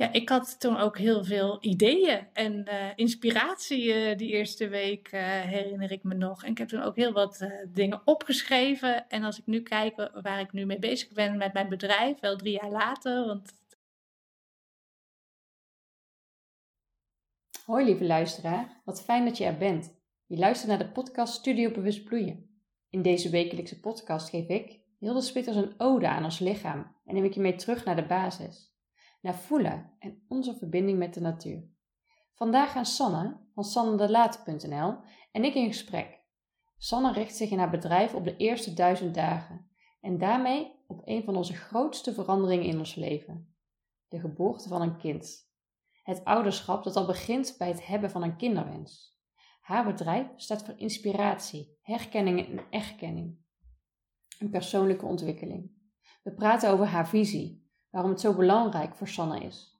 ja, ik had toen ook heel veel ideeën en uh, inspiratie uh, die eerste week, uh, herinner ik me nog. En ik heb toen ook heel wat dingen opgeschreven. En als ik nu kijk waar ik nu mee bezig ben met mijn bedrijf, wel drie jaar later. Want... Hoi lieve luisteraar, wat fijn dat je er bent. Je luistert naar de podcast Studio Bewust Bloeien. In deze wekelijkse podcast geef ik, Hilde Spitters, een ode aan ons lichaam en neem ik je mee terug naar de basis naar voelen en onze verbinding met de natuur. Vandaag gaan Sanne van sannedelaat.nl en ik in gesprek. Sanne richt zich in haar bedrijf op de eerste duizend dagen en daarmee op een van onze grootste veranderingen in ons leven: de geboorte van een kind. Het ouderschap dat al begint bij het hebben van een kinderwens. Haar bedrijf staat voor inspiratie, herkenning en erkenning. Een persoonlijke ontwikkeling. We praten over haar visie, waarom het zo belangrijk voor Sanne is.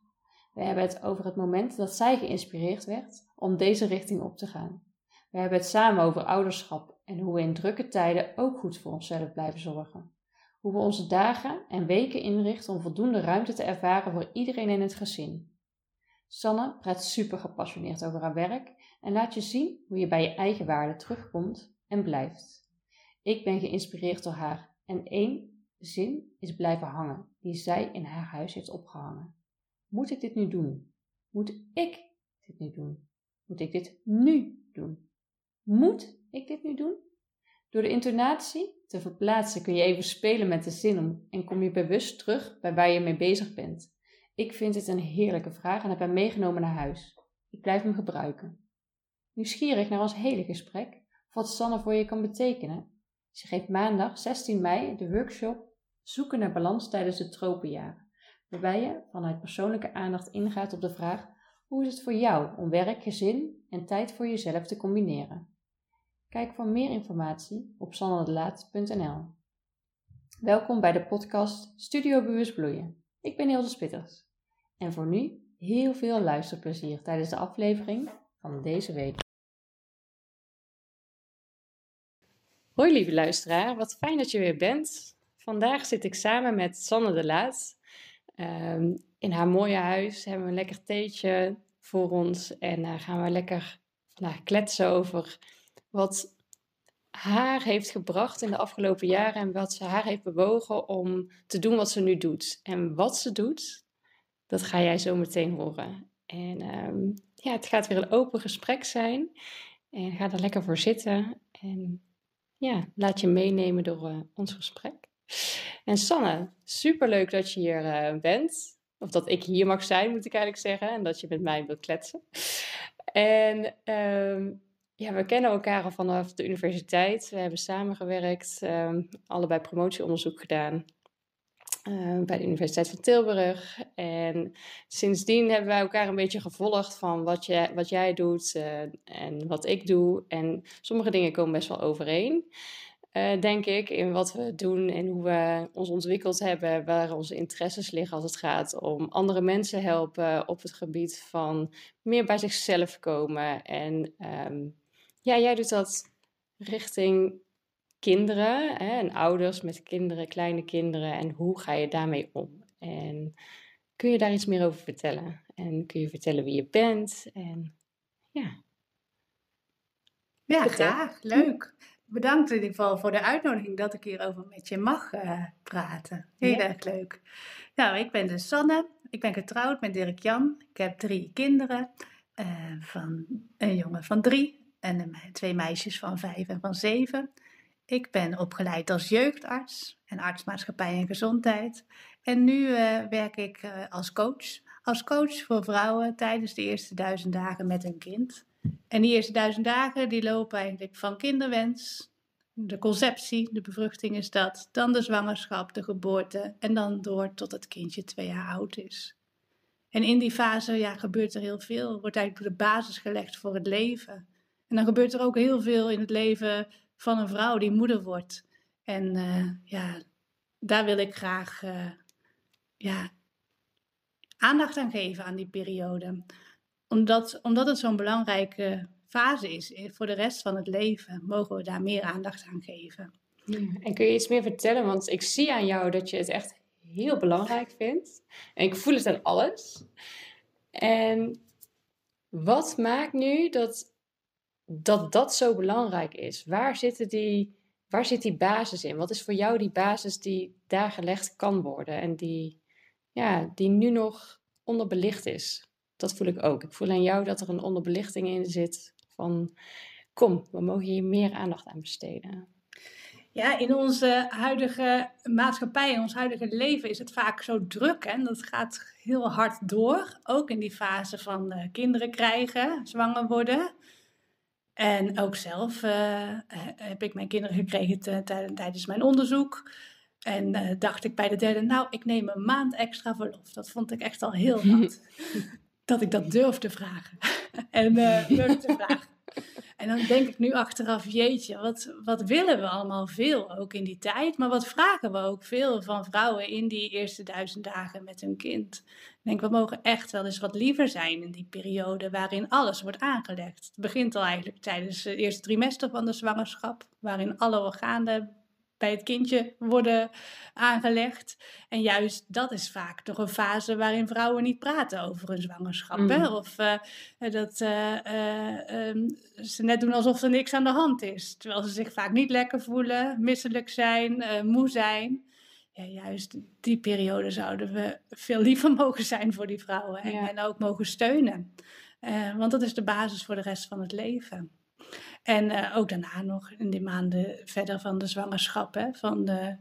We hebben het over het moment dat zij geïnspireerd werd om deze richting op te gaan. We hebben het samen over ouderschap en hoe we in drukke tijden ook goed voor onszelf blijven zorgen. Hoe we onze dagen en weken inrichten om voldoende ruimte te ervaren voor iedereen in het gezin. Sanne praat super gepassioneerd over haar werk en laat je zien hoe je bij je eigen waarde terugkomt en blijft. Ik ben geïnspireerd door haar en één zin is blijven hangen die zij in haar huis heeft opgehangen. Moet ik dit nu doen? Moet ik dit nu doen? Moet ik dit nu doen? Moet ik dit nu doen? Door de intonatie te verplaatsen kun je even spelen met de zin om en kom je bewust terug bij waar je mee bezig bent. Ik vind het een heerlijke vraag en heb hem meegenomen naar huis. Ik blijf hem gebruiken. Nieuwsgierig naar ons hele gesprek, wat Sanne voor je kan betekenen. Ze geeft maandag 16 mei de workshop Zoeken naar balans tijdens de tropenjaren, waarbij je vanuit persoonlijke aandacht ingaat op de vraag: hoe is het voor jou om werk, gezin en tijd voor jezelf te combineren? Kijk voor meer informatie op sannadelaat.nl. Welkom bij de podcast Studio Bewust Bloeien. Ik ben Hilde Spitters. En voor nu heel veel luisterplezier tijdens de aflevering van deze week. Hoi lieve luisteraar, wat fijn dat je weer bent. Vandaag zit ik samen met Sanne de Laat. Um, in haar mooie huis hebben we een lekker theetje voor ons. En uh, gaan we lekker nou, kletsen over wat haar heeft gebracht in de afgelopen jaren. En wat ze haar heeft bewogen om te doen wat ze nu doet. En wat ze doet, dat ga jij zo meteen horen. En um, ja, het gaat weer een open gesprek zijn. En ga er lekker voor zitten. En ja, laat je meenemen door uh, ons gesprek. En Sanne, superleuk dat je hier uh, bent. Of dat ik hier mag zijn, moet ik eigenlijk zeggen. En dat je met mij wilt kletsen. En um, ja, we kennen elkaar al vanaf de universiteit. We hebben samengewerkt, um, allebei promotieonderzoek gedaan. Uh, bij de Universiteit van Tilburg. En sindsdien hebben wij elkaar een beetje gevolgd van wat, je, wat jij doet uh, en wat ik doe. En sommige dingen komen best wel overeen. Uh, denk ik, in wat we doen en hoe we ons ontwikkeld hebben, waar onze interesses liggen als het gaat om andere mensen helpen op het gebied van meer bij zichzelf komen. En um, ja, jij doet dat richting kinderen hè, en ouders met kinderen, kleine kinderen. En hoe ga je daarmee om? En kun je daar iets meer over vertellen? En kun je vertellen wie je bent? En ja. Ja, graag. Leuk bedankt in ieder geval voor de uitnodiging dat ik hierover met je mag uh, praten. Heel erg leuk. Nou, ik ben dus Sanne. Ik ben getrouwd met Dirk Jan. Ik heb drie kinderen. Uh, van een jongen van drie en twee meisjes van vijf en van zeven. Ik ben opgeleid als jeugdarts en artsmaatschappij en gezondheid. En nu uh, werk ik als coach. Als coach voor vrouwen tijdens de eerste duizend dagen met een kind. En die eerste duizend dagen die lopen eigenlijk van kinderwens, de conceptie, de bevruchting is dat, dan de zwangerschap, de geboorte en dan door tot het kindje twee jaar oud is. En in die fase ja, gebeurt er heel veel, wordt eigenlijk de basis gelegd voor het leven. En dan gebeurt er ook heel veel in het leven van een vrouw die moeder wordt. En uh, ja, daar wil ik graag uh, ja, aandacht aan geven aan die periode omdat, omdat het zo'n belangrijke fase is voor de rest van het leven, mogen we daar meer aandacht aan geven. En kun je iets meer vertellen? Want ik zie aan jou dat je het echt heel belangrijk vind. En ik voel het aan alles. En wat maakt nu dat dat, dat zo belangrijk is? Waar, zitten die, waar zit die basis in? Wat is voor jou die basis die daar gelegd kan worden en die, ja, die nu nog onderbelicht is? Dat voel ik ook. Ik voel aan jou dat er een onderbelichting in zit van kom, we mogen hier meer aandacht aan besteden. Ja, in onze huidige maatschappij, in ons huidige leven is het vaak zo druk. en Dat gaat heel hard door. Ook in die fase van uh, kinderen krijgen, zwanger worden. En ook zelf uh, heb ik mijn kinderen gekregen tijdens mijn onderzoek. En uh, dacht ik bij de derde, nou, ik neem een maand extra verlof. Dat vond ik echt al heel wat. Dat ik dat durfde vragen. en durfde vragen. En dan denk ik nu achteraf, jeetje, wat, wat willen we allemaal veel ook in die tijd, maar wat vragen we ook veel van vrouwen in die eerste duizend dagen met hun kind. Ik denk, we mogen echt wel eens wat liever zijn in die periode waarin alles wordt aangelegd. Het begint al eigenlijk tijdens het eerste trimester van de zwangerschap, waarin alle organen bij het kindje worden aangelegd. En juist dat is vaak toch een fase waarin vrouwen niet praten over hun zwangerschap. Hè? Mm. Of uh, dat uh, um, ze net doen alsof er niks aan de hand is. Terwijl ze zich vaak niet lekker voelen, misselijk zijn, moe zijn. Ja, juist die periode zouden we veel liever mogen zijn voor die vrouwen. En, en ook mogen steunen. want dat is de basis voor de rest van het leven. En uh, ook daarna nog in die maanden verder van de zwangerschap. Hè, van de,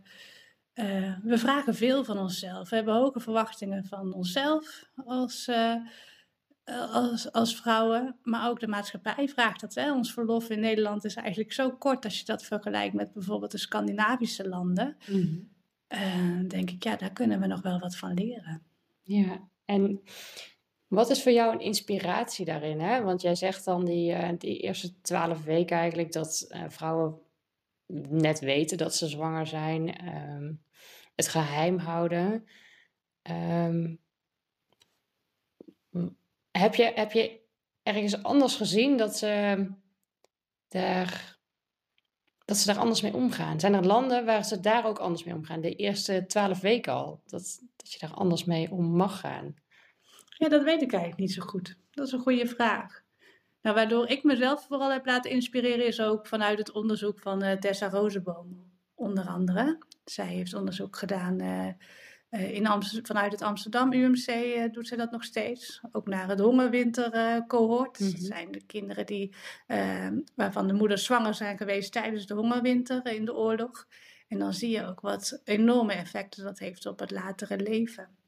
uh, we vragen veel van onszelf. We hebben hoge verwachtingen van onszelf als, uh, als, als vrouwen. Maar ook de maatschappij vraagt dat. Hè. Ons verlof in Nederland is eigenlijk zo kort als je dat vergelijkt met bijvoorbeeld de Scandinavische landen. Mm. denk ik, ja, daar kunnen we nog wel wat van leren. Ja, en wat is voor jou een inspiratie daarin? Hè? Want jij zegt dan die, uh, die eerste twaalf weken eigenlijk dat uh, vrouwen net weten dat ze zwanger zijn, um, het geheim houden. Um, heb, je, heb je ergens anders gezien dat ze daar, dat ze daar anders mee omgaan? Zijn er landen waar ze daar ook anders mee omgaan? De eerste twaalf weken al, dat, dat je daar anders mee om mag gaan? Ja, dat weet ik eigenlijk niet zo goed. Dat is een goede vraag. Nou, waardoor ik mezelf vooral heb laten inspireren is ook vanuit het onderzoek van uh, Tessa Rozenboom, onder andere. Zij heeft onderzoek gedaan uh, uh, in vanuit het Amsterdam UMC, doet ze dat nog steeds. Ook naar het hongerwintercohort. Mm Dat zijn de kinderen die, waarvan de moeders zwanger zijn geweest tijdens de hongerwinter in de oorlog. En dan zie je ook wat enorme effecten dat heeft op het latere leven.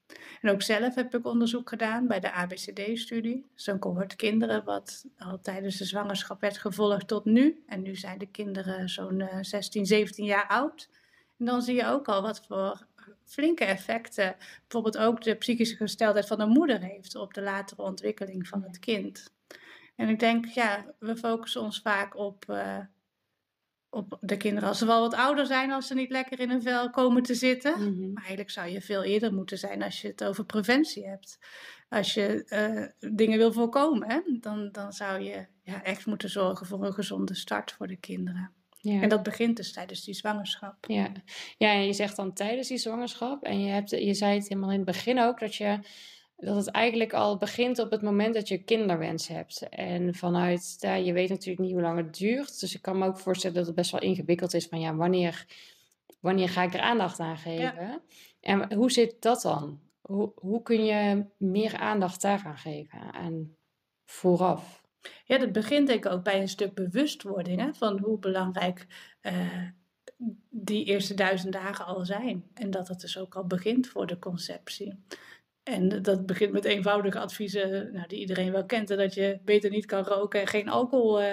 En ook zelf heb ik onderzoek gedaan bij de ABCD-studie. Zo'n cohort kinderen wat al tijdens de zwangerschap werd gevolgd tot nu. En nu zijn de kinderen zo'n 16, eh, 17 jaar oud. En dan zie je ook al wat voor flinke effecten bijvoorbeeld ook de psychische gesteldheid van de moeder heeft op de latere ontwikkeling van het kind. En ik denk, ja, we focussen ons vaak op uh, op de kinderen als ze wel wat ouder zijn, als ze niet lekker in een vel komen te zitten. Mhm. Maar eigenlijk zou je veel eerder moeten zijn als je het over preventie hebt. Als je uh, dingen wil voorkomen, hè, dan, dan zou je ja, echt moeten zorgen voor een gezonde start voor de kinderen. Ja. En dat begint dus tijdens die zwangerschap. Ja. ja, en je zegt dan tijdens die zwangerschap. En je, hebt, je zei het helemaal in het begin ook dat je dat het eigenlijk al begint op het moment dat je kinderwens hebt. En vanuit, ja, je weet natuurlijk niet hoe lang het duurt. Dus ik kan me ook voorstellen dat het best wel ingewikkeld is van ja, wanneer, wanneer ga ik er aandacht aan geven? En hoe zit dat dan? Hoe, hoe kun je meer aandacht daaraan geven? En vooraf? Ja, dat begint denk ik ook bij een stuk bewustwording hè, van hoe belangrijk uh, die eerste duizend dagen al zijn. En dat het dus ook al begint voor de conceptie. En dat begint met eenvoudige adviezen nou, die iedereen wel kent. Dat je beter niet kan roken en geen alcohol uh,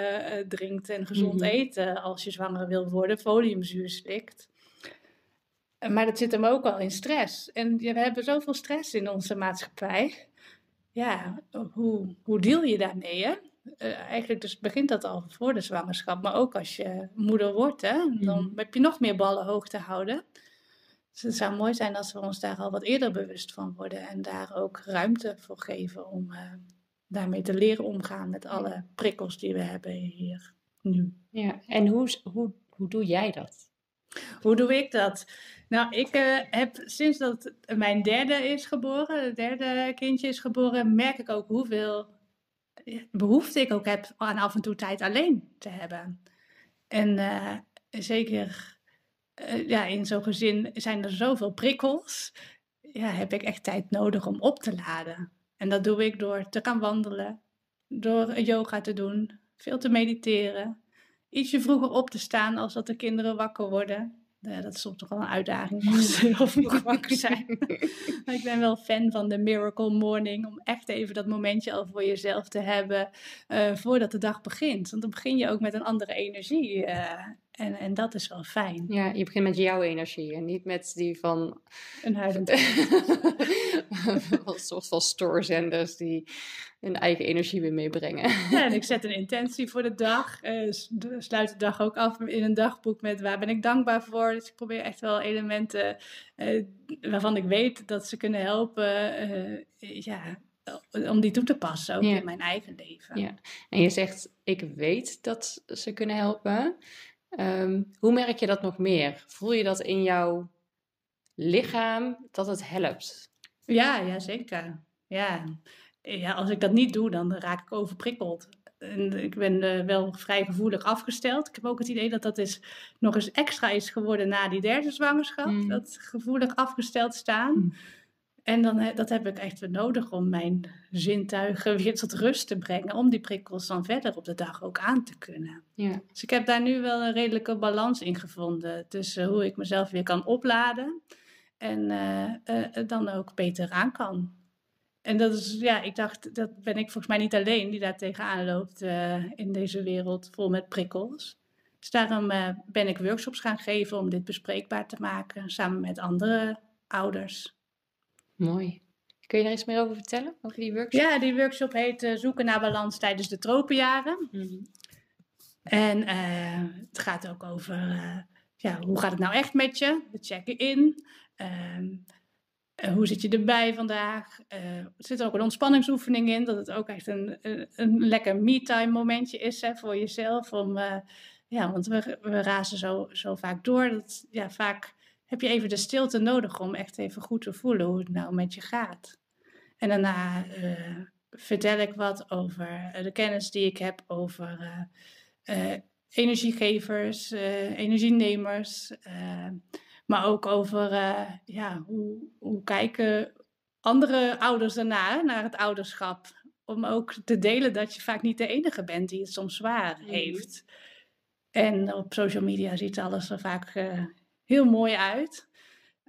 drinkt en gezond mm eten als je zwanger wil worden. Foliumzuur slikt. Maar dat zit hem ook al in stress. En we hebben zoveel stress in onze maatschappij. Ja, hoe, hoe deal je daarmee? Hè? Uh, eigenlijk dus begint dat al voor de zwangerschap. Maar ook als je moeder wordt, hè? dan mhm. heb je nog meer ballen hoog te houden. Dus het zou mooi zijn als we ons daar al wat eerder bewust van worden en daar ook ruimte voor geven om uh, daarmee te leren omgaan met alle prikkels die we hebben hier nu. Ja, en hoe, hoe, hoe doe jij dat? Hoe doe ik dat? Nou, ik uh, heb sinds dat mijn derde is geboren, het derde kindje is geboren, merk ik ook hoeveel behoefte ik ook heb aan af en toe tijd alleen te hebben. En uh, zeker uh, ja, in zo'n gezin zijn er zoveel prikkels. Ja, heb ik echt tijd nodig om op te laden. En dat doe ik door te gaan wandelen, door yoga te doen, veel te mediteren, ietsje vroeger op te staan als dat de kinderen wakker worden. Ja, dat is soms toch wel een uitdaging als ze heel vroeg wakker zijn. maar ik ben wel fan van de Miracle Morning. Om echt even dat momentje al voor jezelf te hebben. Uh, voordat de dag begint. Want dan begin je ook met een andere energie. Uh, en, en dat is wel fijn. Ja, je begint met jouw energie en niet met die van... Een huilend Een soort van stoorzenders die hun eigen energie weer meebrengen. Ja, en ik zet een intentie voor de dag. Uh, sluit de dag ook af in een dagboek met waar ben ik dankbaar voor. Dus ik probeer echt wel elementen uh, waarvan ik weet dat ze kunnen helpen. Uh, ja, om die toe te passen, ook ja. in mijn eigen leven. Ja. En je zegt, ik weet dat ze kunnen helpen. Um, hoe merk je dat nog meer? Voel je dat in jouw lichaam dat het helpt? Ja, ja zeker. Ja. ja, als ik dat niet doe, dan raak ik overprikkeld. En ik ben uh, wel vrij gevoelig afgesteld. Ik heb ook het idee dat dat is, nog eens extra is geworden na die derde zwangerschap. Mm. Dat gevoelig afgesteld staan. Mm. En dan, dat heb ik echt weer nodig om mijn zintuigen weer tot rust te brengen. Om die prikkels dan verder op de dag ook aan te kunnen. Ja. Dus ik heb daar nu wel een redelijke balans in gevonden. Tussen hoe ik mezelf weer kan opladen. En uh, uh, dan ook beter aan kan. En dat is, ja, ik dacht, dat ben ik volgens mij niet alleen die daar tegenaan loopt uh, in deze wereld vol met prikkels. Dus daarom ben ik workshops gaan geven om dit bespreekbaar te maken. Samen met andere ouders. Mooi. Kun je daar iets meer over vertellen, over die workshop? Ja, die workshop heet uh, Zoeken naar balans tijdens de tropenjaren. Mm -hmm. En uh, het gaat ook over, uh, ja, hoe gaat het nou echt met je? We checken in. Ehm, hoe zit je erbij vandaag? er zit ook een ontspanningsoefening in, dat het ook echt een, een, een lekker me-time momentje is hè, voor jezelf. Om, ja, want we, we razen zo, zo vaak door. Dat, ja, vaak heb je even de stilte nodig om echt even goed te voelen hoe het nou met je gaat. En daarna uh, vertel ik wat over de kennis die ik heb over uh, uh, energiegevers, energienemers, maar ook over ja, hoe, hoe kijken andere ouders daarna naar het ouderschap. Om ook te delen dat je vaak niet de enige bent die het soms zwaar mhm. heeft. En op social media ziet alles er vaak heel mooi uit.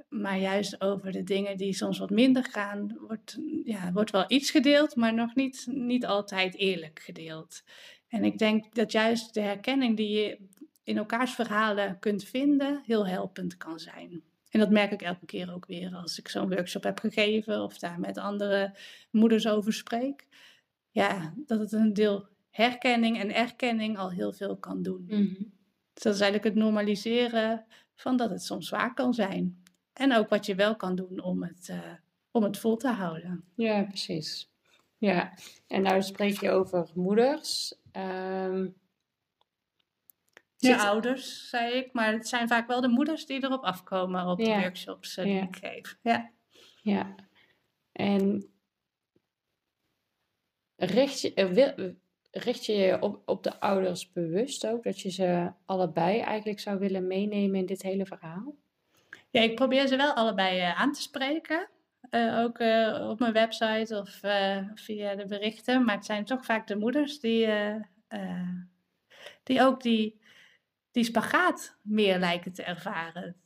Maar juist over de dingen die soms wat minder gaan, wordt, ja, wordt wel iets gedeeld, maar nog niet, niet altijd eerlijk gedeeld. En ik denk dat juist de herkenning die je in elkaars verhalen kunt vinden, heel helpend kan zijn. En dat merk ik elke keer ook weer als ik zo'n workshop heb gegeven of daar met andere moeders over spreek. Ja, dat het een deel herkenning en erkenning al heel veel kan doen. Mm -hmm. Dus dat is eigenlijk het normaliseren van dat het soms zwaar kan zijn. En ook wat je wel kan doen om het, uh, om het vol te houden. Ja, precies. Ja, en nou spreek je over moeders. Um, ja, ouders, zei ik. Maar het zijn vaak wel de moeders die erop afkomen op de workshops uh, die ja. ik geef. Ja. ja. En richt je, wil, richt je je op, op de ouders bewust ook? Dat je ze allebei eigenlijk zou willen meenemen in dit hele verhaal? Ja, ik probeer ze wel allebei uh, aan te spreken. Uh, ook uh, op mijn website of via de berichten. Maar het zijn toch vaak de moeders die, die ook die, die spagaat meer lijken te ervaren.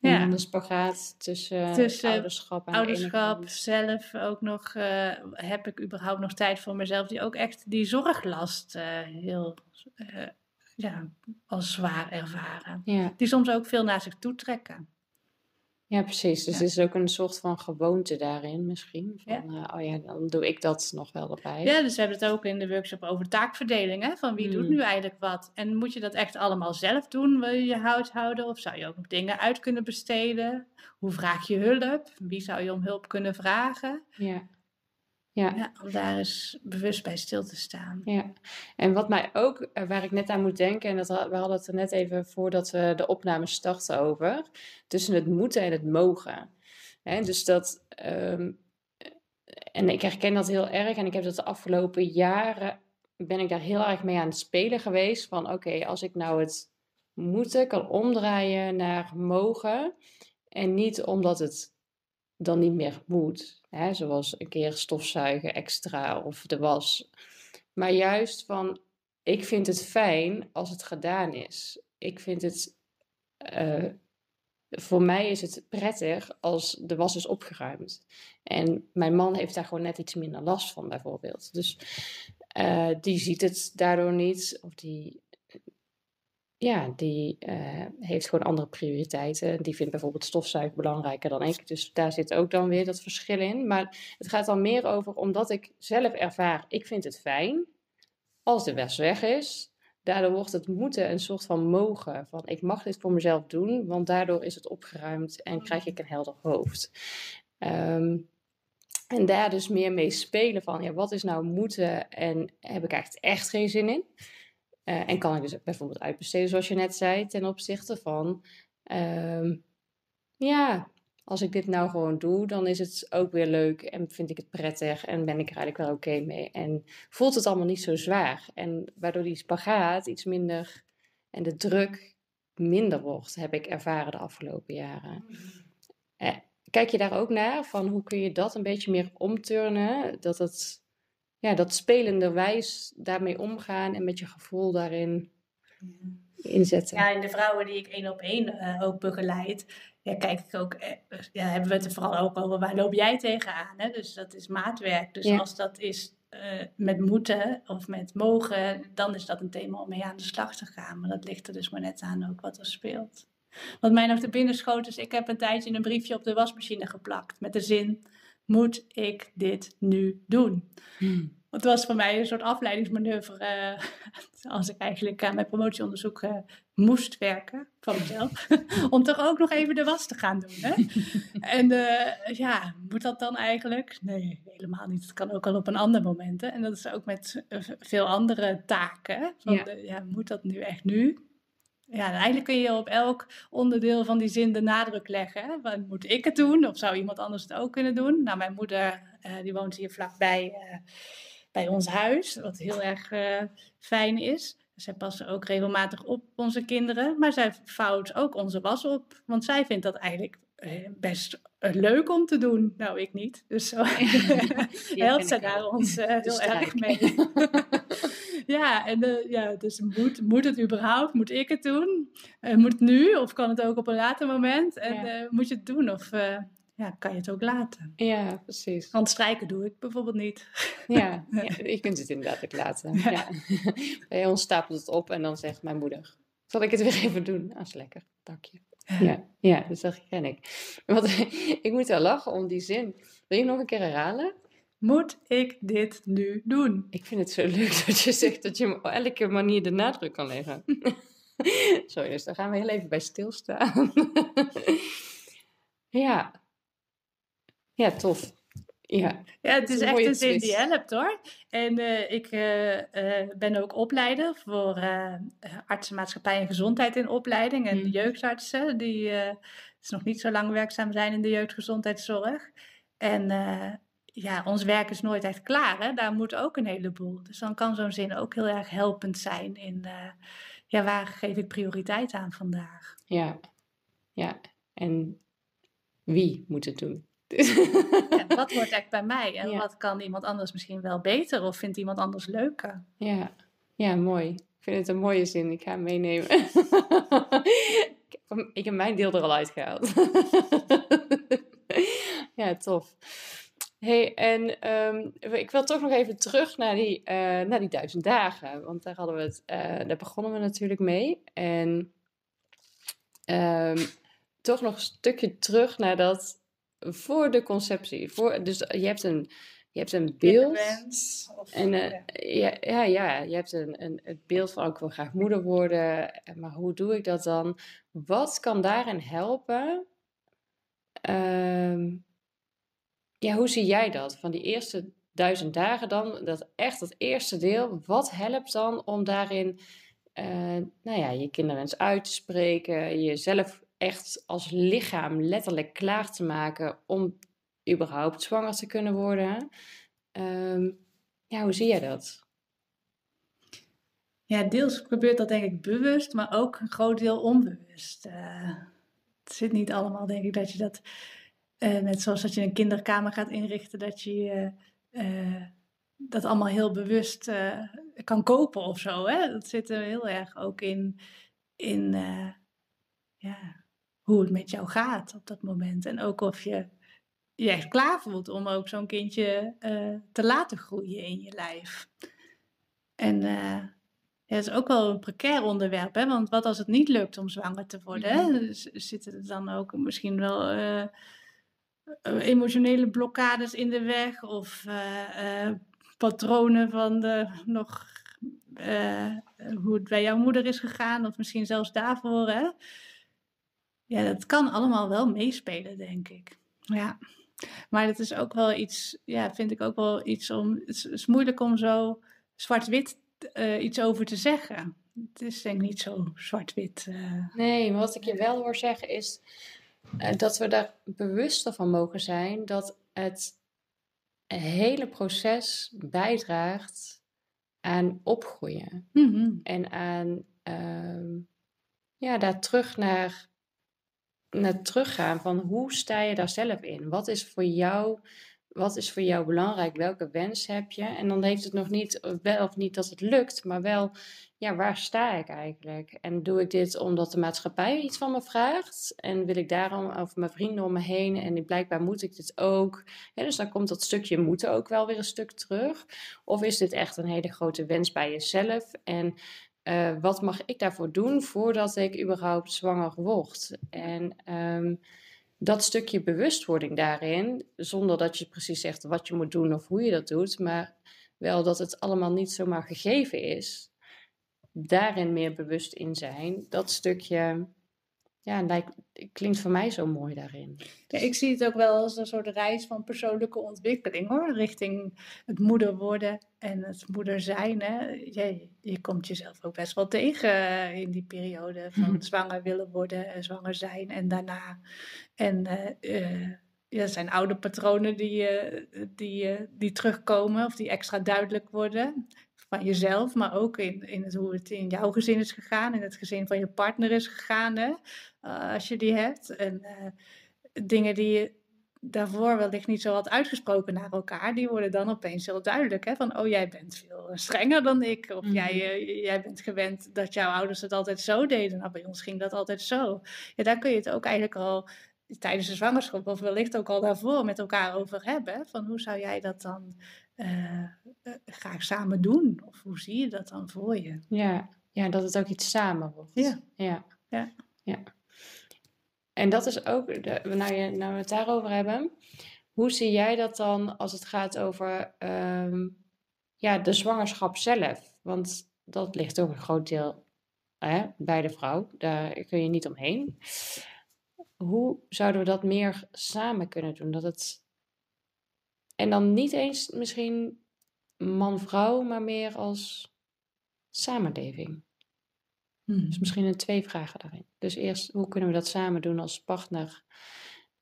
Ja. de spagaat tussen, tussen ouderschap en ouderschap zelf ook nog uh, heb ik überhaupt nog tijd voor mezelf die ook echt die zorglast uh, heel uh, ja, als zwaar ervaren. Ja. Die soms ook veel naar zich toe trekken. Ja, precies. Dus ja. er is ook een soort van gewoonte daarin misschien. Van, ja. Uh, oh ja, dan doe ik dat nog wel erbij. Ja, dus we hebben het ook in de workshop over taakverdeling. Hè? Van wie doet nu eigenlijk wat? En moet je dat echt allemaal zelf doen? Wil je je houden? Of zou je ook nog dingen uit kunnen besteden? Hoe vraag je hulp? Wie zou je om hulp kunnen vragen? Ja. Ja. ja. om daar eens bewust bij stil te staan. Ja, en wat mij ook, eh, waar ik net aan moet denken, en dat, we hadden het er net even voordat we de opname starten over, tussen het moeten en het mogen. Hè, dus dat, ehm, en ik herken dat heel erg en ik heb dat de afgelopen jaren, ben ik daar heel erg mee aan het spelen geweest. Van oké, als ik nou het moeten kan omdraaien naar mogen en niet omdat het dan niet meer moet. Hè, zoals een keer stofzuigen extra of de was. Maar juist van, ik vind het fijn als het gedaan is. Ik vind het, uh, voor mij is het prettig als de was is opgeruimd. En mijn man heeft daar gewoon net iets minder last van bijvoorbeeld. Dus uh, die ziet het daardoor niet. Of die, ja, die uh, heeft gewoon andere prioriteiten. Die vindt bijvoorbeeld stofzuigen belangrijker dan ik. Dus daar zit ook dan weer dat verschil in. Maar het gaat dan meer over omdat ik zelf ervaar, ik vind het fijn als de was weg is. Daardoor wordt het moeten een soort van mogen. Van ik mag dit voor mezelf doen, want daardoor is het opgeruimd en krijg ik een helder hoofd. Um, en daar dus meer mee spelen van, ja, wat is nou moeten en heb ik echt, echt geen zin in? Uh, en kan ik dus bijvoorbeeld uitbesteden, zoals je net zei, ten opzichte van, uh, ja, als ik dit nou gewoon doe, dan is het ook weer leuk en vind ik het prettig en ben ik er eigenlijk wel oké mee. En voelt het allemaal niet zo zwaar. En waardoor die spagaat iets minder en de druk minder wordt, heb ik ervaren de afgelopen jaren. Uh, kijk je daar ook naar? Van hoe kun je dat een beetje meer omturnen? Dat het ja, dat spelenderwijs daarmee omgaan en met je gevoel daarin inzetten. Ja, en de vrouwen die ik één op één uh, ook begeleid, ja, kijk ik ook, eh, ja, hebben we het er vooral ook over waar loop jij tegenaan? Hè? Dus dat is maatwerk. Dus als dat is uh, met moeten of met mogen, dan is dat een thema om mee aan de slag te gaan. Maar dat ligt er dus maar net aan ook wat er speelt. Wat mij nog te binnen schoot is, ik heb een tijdje een briefje op de wasmachine geplakt met de zin, moet ik dit nu doen? Hmm. Het was voor mij een soort afleidingsmanoeuvre uh, als ik eigenlijk aan mijn promotieonderzoek uh, moest werken van mezelf. om toch ook nog even de was te gaan doen. Hè? en uh, ja, moet dat dan eigenlijk? Nee, helemaal niet. Het kan ook al op een ander moment. Hè? En dat is ook met veel andere taken. Van ja. De, ja, moet dat nu echt nu? Ja, eigenlijk kun je op elk onderdeel van die zin de nadruk leggen. Wat moet ik het doen? Of zou iemand anders het ook kunnen doen? Nou, mijn moeder, uh, die woont hier vlakbij uh, bij ons huis, wat heel erg uh, fijn is. Zij passen ook regelmatig op onze kinderen, maar zij vouwt ook onze was op. Want zij vindt dat eigenlijk best leuk om te doen. Nou, ik niet. Dus zo helpt zij daar ons heel erg mee. ja, en uh, ja, dus moet, moet het überhaupt? Moet ik het doen? Uh, moet het nu? Of kan het ook op een later moment? En ja. uh, moet je het doen? Of ja, kan je het ook laten? Ja, precies. Want strijken doe ik bijvoorbeeld niet. Ja, ja je kunt het inderdaad ook laten. Ja. Bij ons stapelt het op en dan zegt mijn moeder... Zal ik het weer even doen? Ah, is lekker. Dank je. Ja, ja, dus dat ken ik. Want ik moet wel lachen om die zin. Wil je nog een keer herhalen? Moet ik dit nu doen? Ik vind het zo leuk dat je zegt dat je op elke manier de nadruk kan leggen. Sorry, dus daar gaan we heel even bij stilstaan. ja. Ja, tof. Ja, ja het is, echt een zin die helpt hoor. En uh, ik uh, uh, ben ook opleider voor artsenmaatschappij en gezondheid in opleiding. En mm. jeugdartsen die nog niet zo lang werkzaam zijn in de jeugdgezondheidszorg. En ja, ons werk is nooit echt klaar. Hè? Daar moet ook een heleboel. Dus dan kan zo'n zin ook heel erg helpend zijn in uh, ja, waar geef ik prioriteit aan vandaag. Ja, ja. En wie moet het doen? Ja, wat wordt echt bij mij en wat kan iemand anders misschien wel beter of vindt iemand anders leuker? Ja, ja mooi. Ik vind het een mooie zin. Ik ga hem meenemen. ik heb mijn deel er al uitgehaald. ja, tof hey, en um, ik wil toch nog even terug naar die, uh, naar die duizend dagen. Want daar, hadden we het, uh, daar begonnen we natuurlijk mee. En um, toch nog een stukje terug naar dat voor de conceptie. Voor, dus je hebt een, je hebt een beeld. Of, en, uh, ja. ja. Ja, je hebt een, een, het beeld van ik wil graag moeder worden. Maar hoe doe ik dat dan? Wat kan daarin helpen? Um, ja, hoe zie jij dat? Van die eerste duizend dagen dan, dat echt het eerste deel, wat helpt dan om daarin, uh, nou ja, je kinderwens uit te spreken, jezelf echt als lichaam letterlijk klaar te maken om überhaupt zwanger te kunnen worden. Um, ja, hoe zie jij dat? Ja, deels gebeurt dat denk ik bewust, maar ook een groot deel onbewust. Uh, het zit niet allemaal, denk ik, dat je dat, uh, net zoals dat je een kinderkamer gaat inrichten, dat je uh, dat allemaal heel bewust kan kopen of zo. Hè? Dat zit er heel erg ook in, in ja, hoe het met jou gaat op dat moment. En ook of je je echt klaar voelt om ook zo'n kindje te laten groeien in je lijf. En ja, dat is ook wel een precair onderwerp, hè? want wat als het niet lukt om zwanger te worden? Hè? Mhm. Zitten er dan ook misschien wel uh, emotionele blokkades in de weg of uh, patronen van de, nog hoe het bij jouw moeder is gegaan, of misschien zelfs daarvoor? Hè? Ja, dat kan allemaal wel meespelen, denk ik. Ja. Maar dat is ook wel iets, ja, vind ik ook wel iets om. Het is moeilijk om zo zwart-wit iets over te zeggen. Het is denk ik niet zo zwart-wit. Nee, maar wat ik je wel hoor zeggen is dat we daar bewuster van mogen zijn dat het hele proces bijdraagt aan opgroeien. Mm -hmm. En aan uh, ja, daar terug naar, naar teruggaan van hoe sta je daar zelf in? Wat is voor jou wat is voor jou belangrijk? Welke wens heb je? En dan heeft het nog niet, eh, wel of niet dat het lukt, maar wel, ja, waar sta ik eigenlijk? En doe ik dit omdat de maatschappij iets van me vraagt? En wil ik daarom, of mijn vrienden om me heen, en blijkbaar moet ik dit ook? Ja, dus dan komt dat stukje moeten ook wel weer een stuk terug. Of is dit echt een hele grote wens bij jezelf? En uh, wat mag ik daarvoor doen voordat ik überhaupt zwanger word? En um, dat stukje bewustwording daarin, zonder dat je precies zegt wat je moet doen of hoe je dat doet, maar wel dat het allemaal niet zomaar gegeven is, daarin meer bewust in zijn, dat stukje ja, lijkt, klinkt voor mij zo mooi daarin. Ja, ik zie het ook wel als een soort reis van persoonlijke ontwikkeling hoor, richting het moeder worden en het moeder zijn. Hè. Je, je komt jezelf ook best wel tegen eh, in die periode van zwanger willen worden en zwanger zijn en daarna. En uh, uh, ja, zijn oude patronen die, die, die terugkomen of die extra duidelijk worden van jezelf, maar ook in, in het, hoe het in jouw gezin is gegaan, in het gezin van je partner is gegaan, hè, uh, als je die hebt. En uh, dingen die je daarvoor wellicht niet zo had uitgesproken naar elkaar, die worden dan opeens heel duidelijk. Hè? Van, oh, jij bent veel strenger dan ik. Of jij, uh, jij bent gewend dat jouw ouders het altijd zo deden. Nou, bij ons ging dat altijd zo. Ja, daar kun je het ook eigenlijk al tijdens de zwangerschap, of wellicht ook al daarvoor, met elkaar over hebben. Van hoe zou jij dat dan uh, graag samen doen? Of hoe zie je dat dan voor je? Ja, ja dat het ook iets samen wordt. Ja. ja. ja. ja. En dat is ook, de, nou, je, nou we het daarover hebben, hoe zie jij dat dan als het gaat over um, ja, de zwangerschap zelf? Want dat ligt ook een groot deel hè, bij de vrouw, daar kun je niet omheen. Hoe zouden we dat meer samen kunnen doen? Dat het en dan niet eens misschien man-vrouw, maar meer als samenleving. Hmm. Dus misschien een twee vragen daarin. Dus eerst, hoe kunnen we dat samen doen als partner?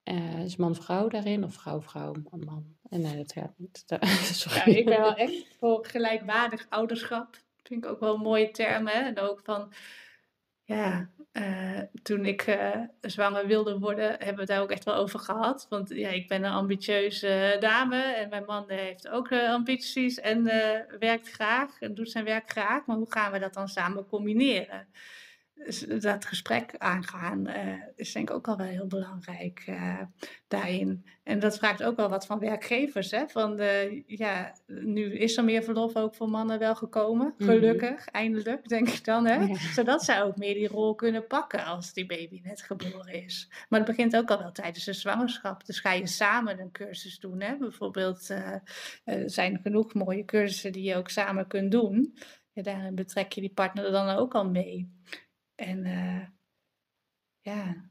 Uh, is man-vrouw daarin of vrouw-vrouw, man-man? En nee, dat gaat niet. Ja, ik ben wel echt voor gelijkwaardig ouderschap. Vind ik ook wel een mooie term. Hè? En ook van, ja, uh, toen ik uh, zwanger wilde worden, hebben we het daar ook echt wel over gehad. Want ja, ik ben een ambitieuze dame en mijn man heeft ook ambities en werkt graag en doet zijn werk graag. Maar hoe gaan we dat dan samen combineren? Dus dat gesprek aangaan uh, is denk ik ook al wel heel belangrijk uh, daarin. En dat vraagt ook wel wat van werkgevers. Hè? Van de, ja, nu is er meer verlof ook voor mannen wel gekomen. Mhm. Gelukkig, eindelijk, denk ik dan. Hè? Zodat zij ook meer die rol kunnen pakken als die baby net geboren is. Maar het begint ook al wel tijdens de zwangerschap. Dus ga je samen een cursus doen. Hè? Bijvoorbeeld, uh, er zijn genoeg mooie cursussen die je ook samen kunt doen. Ja, daarin betrek je die partner dan ook al mee. En uh, ja.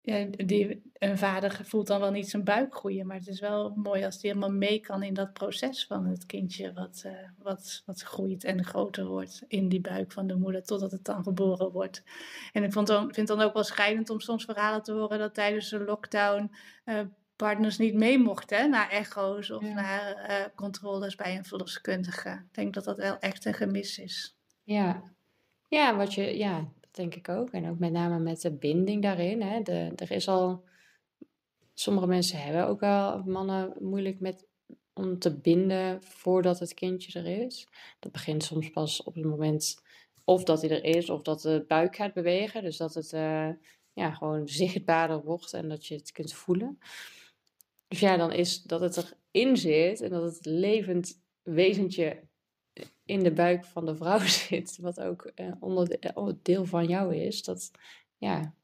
ja die, een vader voelt dan wel niet zijn buik groeien, maar het is wel mooi als hij helemaal mee kan in dat proces van het kindje wat, uh, wat, wat groeit en groter wordt in die buik van de moeder totdat het dan geboren wordt. En ik vond dan, vind het dan ook wel schrijnend om soms verhalen te horen dat tijdens de lockdown uh, partners niet mee mochten naar echo's of naar uh, controles bij een verloskundige. Ik denk dat dat wel echt een gemis is. Ja, ja, wat je, ja dat denk ik ook. En ook met name met de binding daarin. Hè. De, er is al sommige mensen hebben ook wel mannen moeilijk met om te binden voordat het kindje er is. Dat begint soms pas op het moment of dat hij er is, of dat de buik gaat bewegen. Dus dat het uh, ja, gewoon zichtbaarder wordt en dat je het kunt voelen. Dus ja, dan is dat het erin zit en dat het levend wezentje in de buik van de vrouw zit, wat ook uh, onderdeel van jou is. Dat, ja,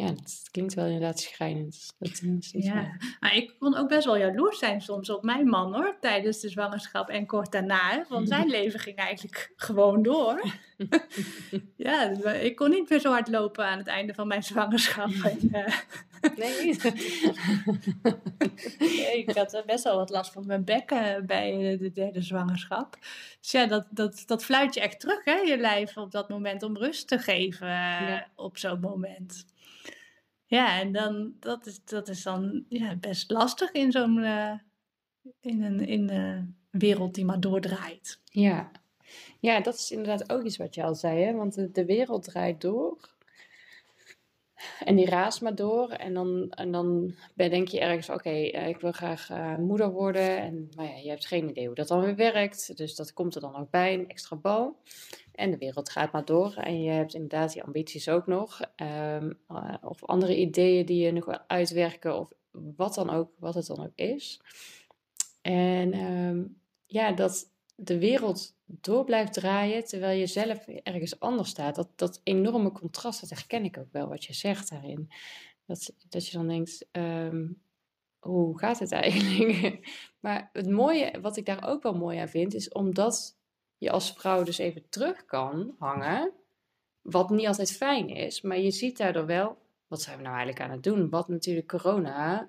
ja, dat klinkt wel inderdaad schrijnend. Dat ja, maar ik kon ook best wel jaloers zijn soms op mijn man hoor, tijdens de zwangerschap en kort daarna. Want zijn leven ging eigenlijk gewoon door. ja, ik kon niet meer zo hard lopen aan het einde van mijn zwangerschap. Eh, nee. nee, ik had best wel wat last van mijn bekken bij de derde zwangerschap. Dus ja, dat, dat, dat fluit je echt terug, hè, je lijf op dat moment om rust te geven ja. op zo'n moment. Ja, en dan, dat, is, dat is dan ja, best lastig in zo'n uh, in een, in een wereld die maar doordraait. Ja. ja, dat is inderdaad ook iets wat je al zei, hè? want de, de wereld draait door. En die raast maar door. En dan, en dan denk je ergens, oké, eh, ik wil graag uh, moeder worden. En maar ja, je hebt geen idee hoe dat dan weer werkt. Dus dat komt er dan ook bij, een extra bal. En de wereld gaat maar door. En je hebt inderdaad die ambities ook nog. Um, uh, of andere ideeën die je nog wil uitwerken. Of wat dan ook, wat het dan ook is. En um, ja, dat de wereld door blijft draaien terwijl je zelf ergens anders staat. Dat, dat enorme contrast, dat herken ik ook wel wat je zegt daarin. Dat, dat je dan denkt, um, hoe gaat het eigenlijk? maar het mooie, wat ik daar ook wel mooi aan vind, is omdat je als vrouw dus even terug kan hangen. Wat niet altijd fijn is, maar je ziet daardoor wel, wat zijn we nou eigenlijk aan het doen? Wat natuurlijk corona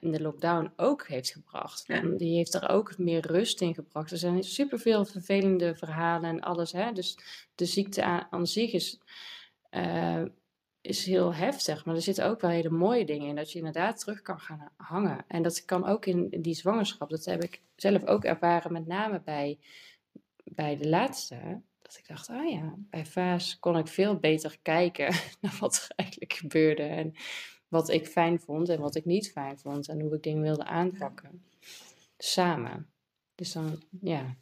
in de lockdown ook heeft gebracht. Die heeft er ook meer rust in gebracht. Er zijn superveel vervelende verhalen en alles. Hè? Dus de ziekte aan, aan zich is, uh, is heel heftig. Maar er zitten ook wel hele mooie dingen in. Dat je inderdaad terug kan gaan hangen. En dat kan ook in, in die zwangerschap. Dat heb ik zelf ook ervaren, met name bij bij de laatste, dat ik dacht, ah ja, bij Vaas kon ik veel beter kijken naar wat er eigenlijk gebeurde. En wat ik fijn vond en wat ik niet fijn vond. En hoe ik dingen wilde aanpakken. Samen. Dus dan, ja.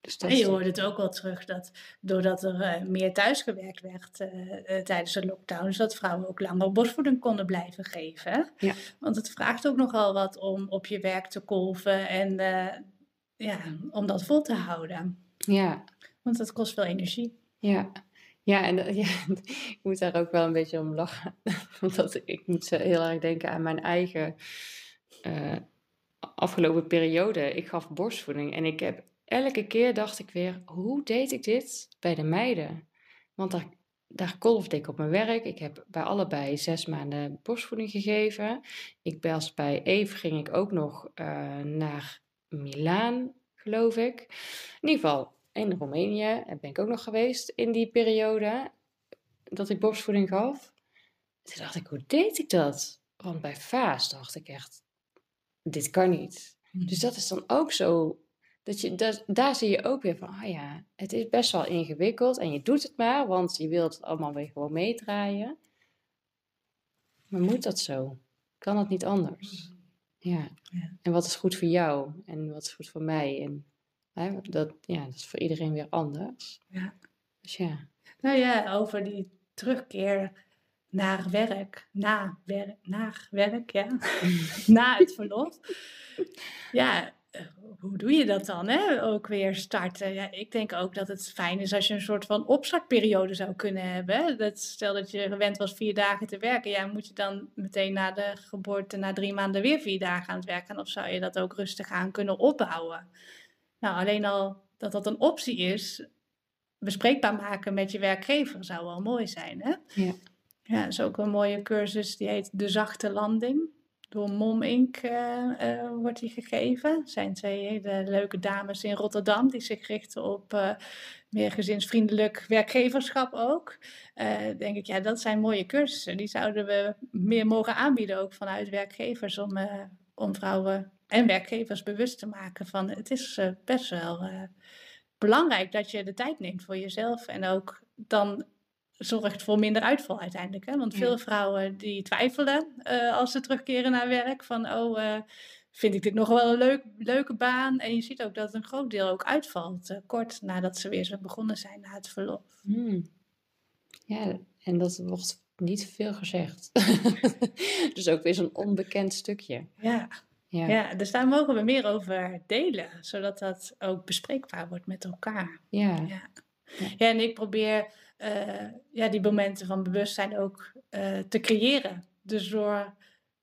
Dus dat en je hoorde het ook wel terug dat doordat er uh, meer thuisgewerkt werd uh, uh, tijdens de lockdown, dus dat vrouwen ook langer borstvoeding konden blijven geven. Ja. Want het vraagt ook nogal wat om op je werk te kolven en ja, om dat vol te houden. Ja. Want dat kost veel energie. Ja. Ja, en ja, ik moet daar ook wel een beetje om lachen. Want ik moet heel erg denken aan mijn eigen uh, afgelopen periode. Ik gaf borstvoeding en ik heb elke keer dacht ik weer, hoe deed ik dit bij de meiden? Want daar, daar kolfde ik op mijn werk. Ik heb bij allebei zes maanden borstvoeding gegeven. Ik was bij Eve ging ik ook nog uh, naar Milaan, geloof ik. In ieder geval, in Roemenië ben ik ook nog geweest in die periode dat ik borstvoeding gaf. Toen dacht ik, hoe deed ik dat? Want bij Vaas dacht ik echt, dit kan niet. Hmm. Dus dat is dan ook zo, dat je, dat, daar zie je ook weer van, ah ja, het is best wel ingewikkeld en je doet het maar, want je wilt het allemaal weer gewoon meedraaien. Maar moet dat zo? Kan het niet anders? Ja. ja. En wat is goed voor jou en wat is goed voor mij? En hè, dat, ja, dat is voor iedereen weer anders. Ja. Dus ja. Nou ja, over die terugkeer naar werk, na werk, naar werk, ja, na het verlof. Ja, eh, hoe doe je dat dan? Hè? Ook weer starten. Ja, ik denk ook dat het fijn is als je een soort van opstartperiode zou kunnen hebben. Dat, stel dat je gewend was vier dagen te werken. Ja, moet je dan meteen na de geboorte, na drie maanden weer vier dagen aan het werken? Of zou je dat ook rustig aan kunnen opbouwen? Nou, alleen al dat dat een optie is, bespreekbaar maken met je werkgever zou wel mooi zijn. Hè? Ja. Ja, dat is ook een mooie cursus, die heet De Zachte Landing. Door Mom Inc. eh, eh, wordt die gegeven. Er zijn twee hele leuke dames in Rotterdam die zich richten op eh, meer gezinsvriendelijk werkgeverschap ook. Denk ik, ja, dat zijn mooie cursussen. Die zouden we meer mogen aanbieden, ook vanuit werkgevers, om, om vrouwen en werkgevers bewust te maken van het is eh, best wel eh, belangrijk dat je de tijd neemt voor jezelf en ook dan zorgt voor minder uitval uiteindelijk. Hè? Want Ja. veel vrouwen die twijfelen eh, als ze terugkeren naar werk van oh, vind ik dit nog wel een leuk, leuke baan? En je ziet ook dat een groot deel ook uitvalt, kort nadat ze weer zijn begonnen zijn na het verlof. Hmm. Ja, en dat wordt niet veel gezegd. dus ook weer zo'n onbekend stukje. Ja. Ja. ja, dus daar mogen we meer over delen, zodat dat ook bespreekbaar wordt met elkaar. Ja. Ja, ja en ik probeer eh, ja, die momenten van bewustzijn ook eh, te creëren. Dus door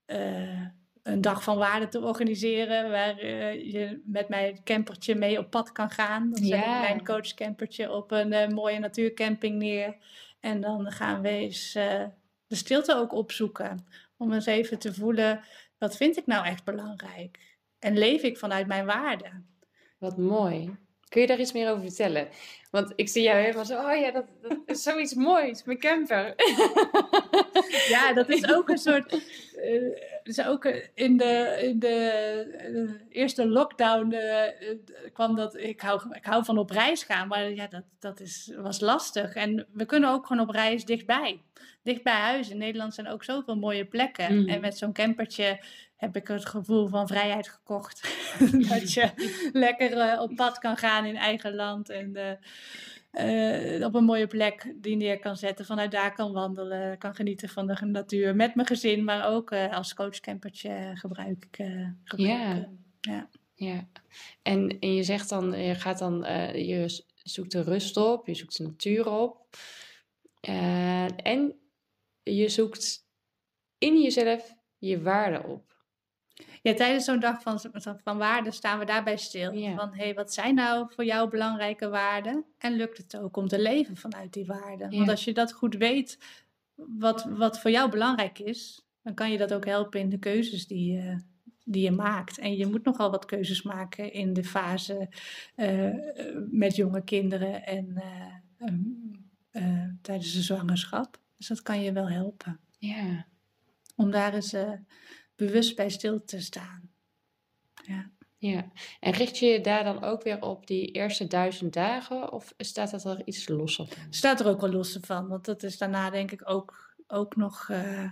eh, een dag van waarde te organiseren, waar je met mijn campertje mee op pad kan gaan. Dan zet Ja. ik mijn coachcampertje op een mooie natuurcamping neer. En dan gaan we eens eh, de stilte ook opzoeken. Om eens even te voelen, wat vind ik nou echt belangrijk? En leef ik vanuit mijn waarden? Wat mooi. Kun je daar iets meer over vertellen? Want ik zie jou helemaal zo, oh ja, dat, dat is zoiets moois, mijn camper. Ja, dat is ook een soort. eh, is ook in de, in de eh, eerste lockdown eh, kwam dat. Ik hou, ik hou van op reis gaan, maar ja, dat, dat is, was lastig. En we kunnen ook gewoon op reis dichtbij. Dicht bij huis. In Nederland zijn ook zoveel mooie plekken. Mhm. En met zo'n campertje heb ik het gevoel van vrijheid gekocht. dat je lekker op pad kan gaan in eigen land. En eh, op een mooie plek die neer kan zetten. Vanuit daar kan wandelen, kan genieten van de natuur. Met mijn gezin, maar ook eh, als coachcampertje gebruik ik. eh, gebruik Ja. ja. Ja. En, en je zegt dan, je gaat dan, je zoekt de rust op, je zoekt de natuur op. En je zoekt in jezelf je waarde op. Ja, tijdens zo'n dag van, van waarden staan we daarbij stil. Van, hé, hey, wat zijn nou voor jou belangrijke waarden? En lukt het ook om te leven vanuit die waarden? Want als je dat goed weet, wat, wat voor jou belangrijk is, dan kan je dat ook helpen in de keuzes die je, die je maakt. En je moet nogal wat keuzes maken in de fase eh, eh, met jonge kinderen en eh, ehm, eh, tijdens de zwangerschap. Dus dat kan je wel helpen. Ja. Om daar eens bewust bij stil te staan. Ja. Ja. En richt je je daar dan ook weer op die eerste duizend dagen? Of staat dat er iets losser van? staat er ook wel los van, want dat is daarna denk ik ook, ook nog eh,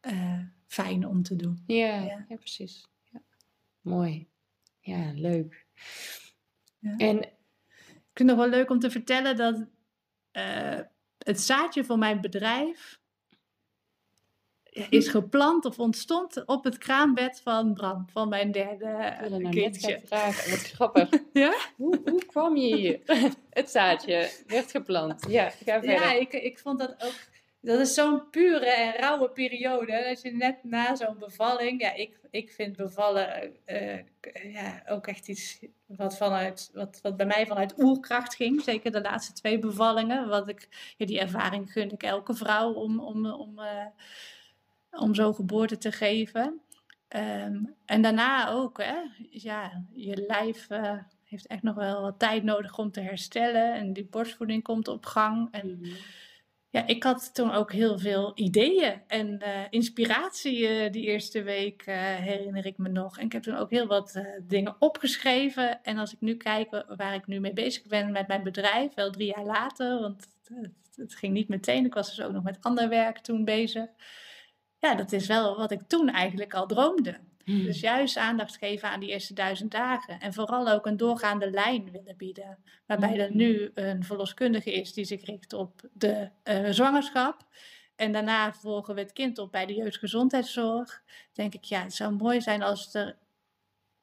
eh, fijn om te doen. Ja, Ja. ja. precies. Ja. Mooi. Ja, leuk. Ja. En Ik vind het nog wel leuk om te vertellen dat eh, het zaadje voor mijn bedrijf is geplant of ontstond op het kraambed van Bram, van mijn derde ik eh, nou kindje. vragen. Wat grappig. Ja? Hoe, hoe kwam je hier? Het zaadje werd geplant. Ja, ga verder. Ja, ik, ik vond dat ook. Dat is zo'n pure en rauwe periode. Als je net na zo'n bevalling. Ja, ik, ik vind bevallen eh, eh, ja, ook echt iets wat, vanuit, wat, wat bij mij vanuit oerkracht ging. Zeker de laatste twee bevallingen. Wat ik, ja, die ervaring gun ik elke vrouw om, om, om, eh, om zo'n geboorte te geven. Ehm, en daarna ook, hè, ja, je lijf eh, heeft echt nog wel wat tijd nodig om te herstellen. En die borstvoeding komt op gang. En Mhm. ja, ik had toen ook heel veel ideeën en eh, inspiratie die eerste week, eh, herinner ik me nog. En ik heb toen ook heel wat dingen opgeschreven. En als ik nu kijk wa- waar ik nu mee bezig ben met mijn bedrijf, wel drie jaar later, want het, het ging niet meteen. Ik was dus ook nog met ander werk toen bezig. Ja, dat is wel wat ik toen eigenlijk al droomde. Mhm. Dus juist aandacht geven aan die eerste duizend dagen. En vooral ook een doorgaande lijn willen bieden. Waarbij er Mhm. nu een verloskundige is die zich richt op de eh, zwangerschap. En daarna volgen we het kind op bij de jeugdgezondheidszorg. Denk ik, ja, het zou mooi zijn als er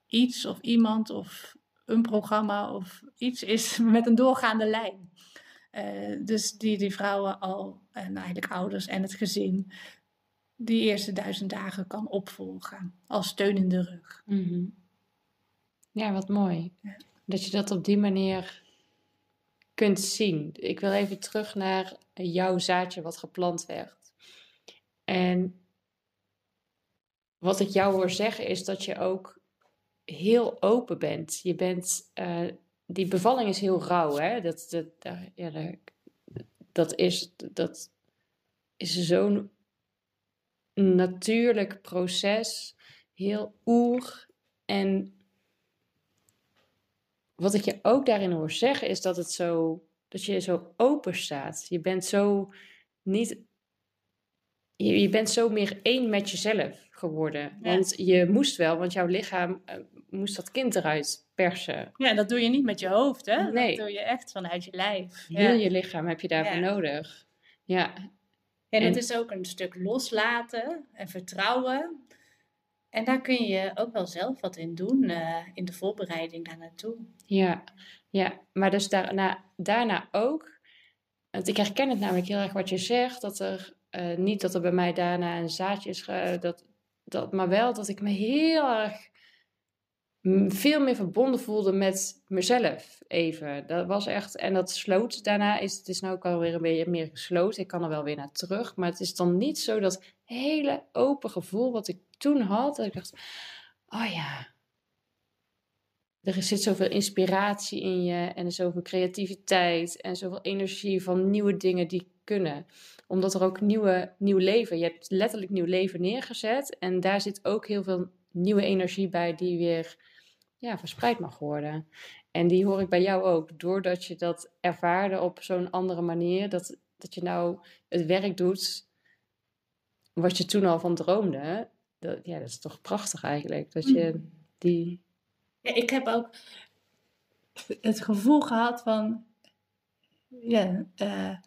iets of iemand of een programma of iets is met een doorgaande lijn. Eh, dus die die vrouwen al, en eigenlijk ouders en het gezin, die eerste duizend dagen kan opvolgen als steun in de rug. Mhm. Ja, wat mooi. Ja. Dat je dat op die manier kunt zien. Ik wil even terug naar jouw zaadje wat geplant werd. En wat ik jou hoor zeggen is dat je ook heel open bent. Je bent, uh, die bevalling is heel rauw, hè? Dat, dat, ja, dat is, dat is zo'n natuurlijk proces, heel oer. En wat ik je ook daarin hoor zeggen is dat het zo, dat je zo open staat. Je bent zo niet, je, je bent zo meer één met jezelf geworden. Want je moest wel, want jouw lichaam uh, moest dat kind eruit persen. Ja, dat doe je niet met je hoofd, hè? Nee. Dat doe je echt vanuit je lijf. Heel je lichaam heb je daarvoor nodig. Ja. En het is ook een stuk loslaten en vertrouwen. En daar kun je ook wel zelf wat in doen uh, in de voorbereiding daar naartoe. Ja, ja. maar dus daarna, daarna ook. Want ik herken het namelijk heel erg wat je zegt. Dat er uh, niet dat er bij mij daarna een zaadje is. dat, dat, maar wel dat ik me heel erg veel meer verbonden voelde met mezelf even. Dat was echt, en dat sloot daarna, is, het is nu ook alweer een beetje meer gesloten. Ik kan er wel weer naar terug, maar het is dan niet zo dat hele open gevoel wat ik toen had. Dat ik dacht, oh ja, er zit zoveel inspiratie in je en zoveel creativiteit en zoveel energie van nieuwe dingen die kunnen. Omdat er ook nieuwe, nieuw leven, je hebt letterlijk nieuw leven neergezet en daar zit ook heel veel nieuwe energie bij die weer ja, verspreid mag worden. En die hoor ik bij jou ook. Doordat je dat ervaarde op zo'n andere manier, dat, dat je nou het werk doet wat je toen al van droomde. Dat, ja, dat is toch prachtig eigenlijk. Dat je mm. die. Ja, ik heb ook het gevoel gehad van. Ja, uh,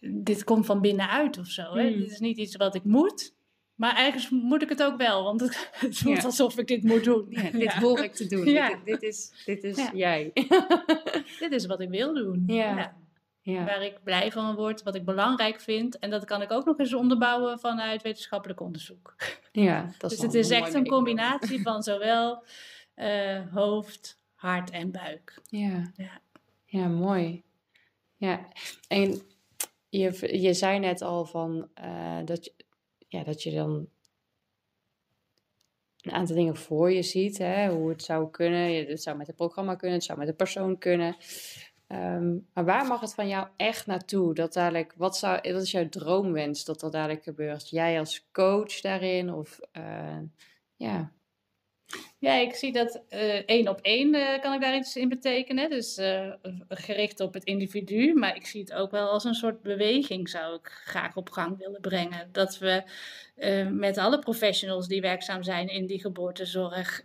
dit komt van binnenuit of zo. Hè? Mm. Dit is niet iets wat ik moet. Maar ergens moet ik het ook wel, want het voelt alsof ik dit moet doen. Ja, dit hoor ik te doen. Dit, dit, is, dit is jij. dit is wat ik wil doen. Ja. Waar ik blij van word, wat ik belangrijk vind. En dat kan ik ook nog eens onderbouwen vanuit wetenschappelijk onderzoek. Ja, dat is dus het is echt een combinatie van zowel uh, hoofd, hart en buik. Ja, ja. ja mooi. Ja, en je, je zei net al van uh, dat je ja, dat je dan een aantal dingen voor je ziet. Hè, hoe het zou kunnen. Het zou met het programma kunnen, het zou met een persoon kunnen. Ehm, maar waar mag het van jou echt naartoe? Dat dadelijk, wat, zou, wat is jouw droomwens dat er dadelijk gebeurt? Jij als coach daarin? Of uh, ja. Ja, ik zie dat uh, één op één uh, kan ik daar iets in betekenen. Dus uh, gericht op het individu. Maar ik zie het ook wel als een soort beweging zou ik graag op gang willen brengen. Dat we met alle professionals die werkzaam zijn in die geboortezorg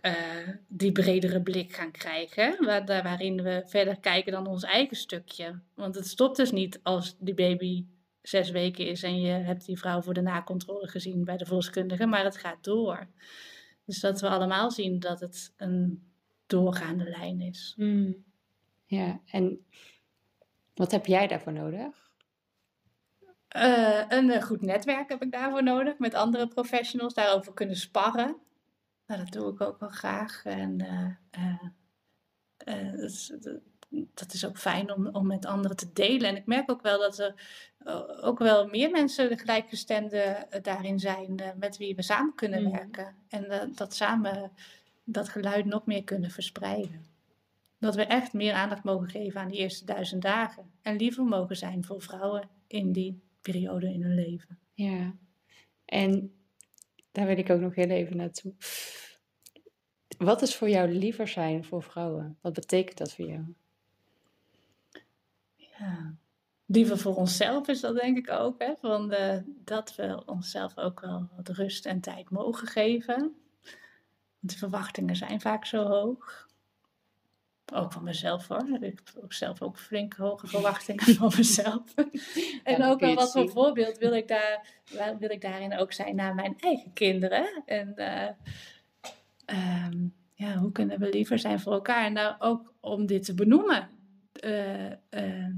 die bredere blik gaan krijgen. Waar, waarin we verder kijken dan ons eigen stukje. Want het stopt dus niet als die baby zes weken is en je hebt die vrouw voor de nakontrole gezien bij de verloskundige. Maar het gaat door. Dus dat we allemaal zien dat het een doorgaande lijn is. Mm. Ja, en wat heb jij daarvoor nodig? Uh, een eh, goed netwerk heb ik daarvoor nodig met andere professionals, daarover kunnen sparren. Nou, dat doe ik ook wel graag. En uh, dat, is, dat, is, ook fijn om, om met anderen te delen. En ik merk ook wel dat er ook wel meer mensen de gelijkgestemde eh, daarin zijn eh, met wie we samen kunnen mhm. werken. En eh, dat samen dat geluid nog meer kunnen verspreiden. Dat we echt meer aandacht mogen geven aan die eerste duizend dagen. En liever mogen zijn voor vrouwen in die periode in hun leven. Ja, en daar wil ik ook nog heel even naartoe. Wat is voor jou liever zijn voor vrouwen? Wat betekent dat voor jou? Ja, liever voor onszelf is dat denk ik ook. Hè? Van de, dat we onszelf ook wel wat rust en tijd mogen geven. Want de verwachtingen zijn vaak zo hoog. Ook van mezelf hoor. Ik heb zelf ook flink hoge verwachtingen van mezelf. en ook wel wat voor voorbeeld wil ik, daar, wil ik daarin ook zijn naar mijn eigen kinderen. En uh, um, ja, hoe kunnen we liever zijn voor elkaar? En nou ook om dit te benoemen. Uh, uh,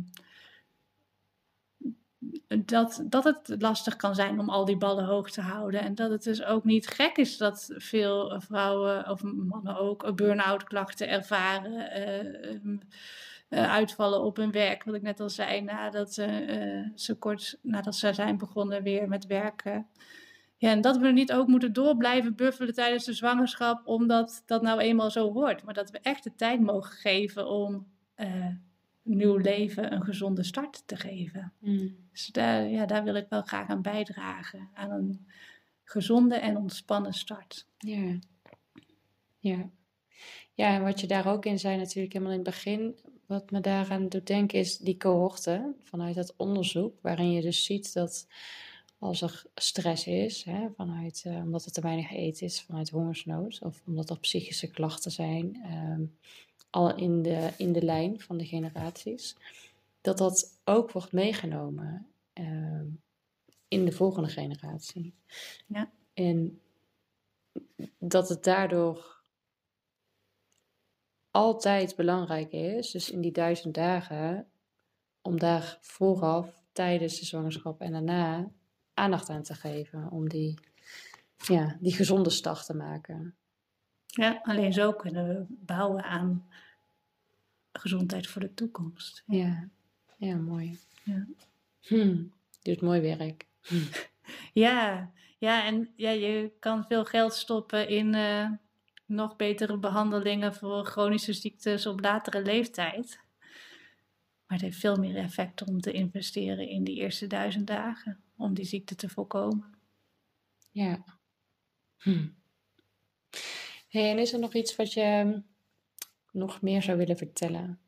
dat, dat het lastig kan zijn om al die ballen hoog te houden. En dat het dus ook niet gek is dat veel vrouwen, of mannen ook, burn-out klachten ervaren. Uh, uitvallen op hun werk. Wat ik net al zei, nadat ze, ze kort nadat ze zijn begonnen weer met werken. Ja, en dat we niet ook moeten door blijven buffelen tijdens de zwangerschap, omdat dat nou eenmaal zo hoort. Maar dat we echt de tijd mogen geven om nieuw leven een gezonde start te geven. Mm. Dus daar, ja, daar wil ik wel graag aan bijdragen. Aan een gezonde en ontspannen start. Ja. Ja. Ja, en wat je daar ook in zei natuurlijk helemaal in het begin, wat me daaraan doet denken is die cohorte vanuit dat onderzoek, waarin je dus ziet dat als er stress is, hè, vanuit, uh, omdat er te weinig eten is, vanuit hongersnood, of omdat er psychische klachten zijn, ehm, al in de, in de lijn van de generaties, dat dat ook wordt meegenomen ehm, in de volgende generatie. Ja. En dat het daardoor altijd belangrijk is, dus in die duizend dagen, om daar vooraf, tijdens de zwangerschap en daarna aandacht aan te geven. Om die, ja, die gezonde start te maken. Ja, alleen zo kunnen we bouwen aan gezondheid voor de toekomst. Ja, ja, mooi. Ja. Hm, doet mooi werk. Hm. Ja, ja, en ja, je kan veel geld stoppen in uh, nog betere behandelingen voor chronische ziektes op latere leeftijd. Maar het heeft veel meer effect om te investeren in die eerste duizend dagen, om die ziekte te voorkomen. Ja. Hm. Hey, en is er nog iets wat je nog meer zou willen vertellen?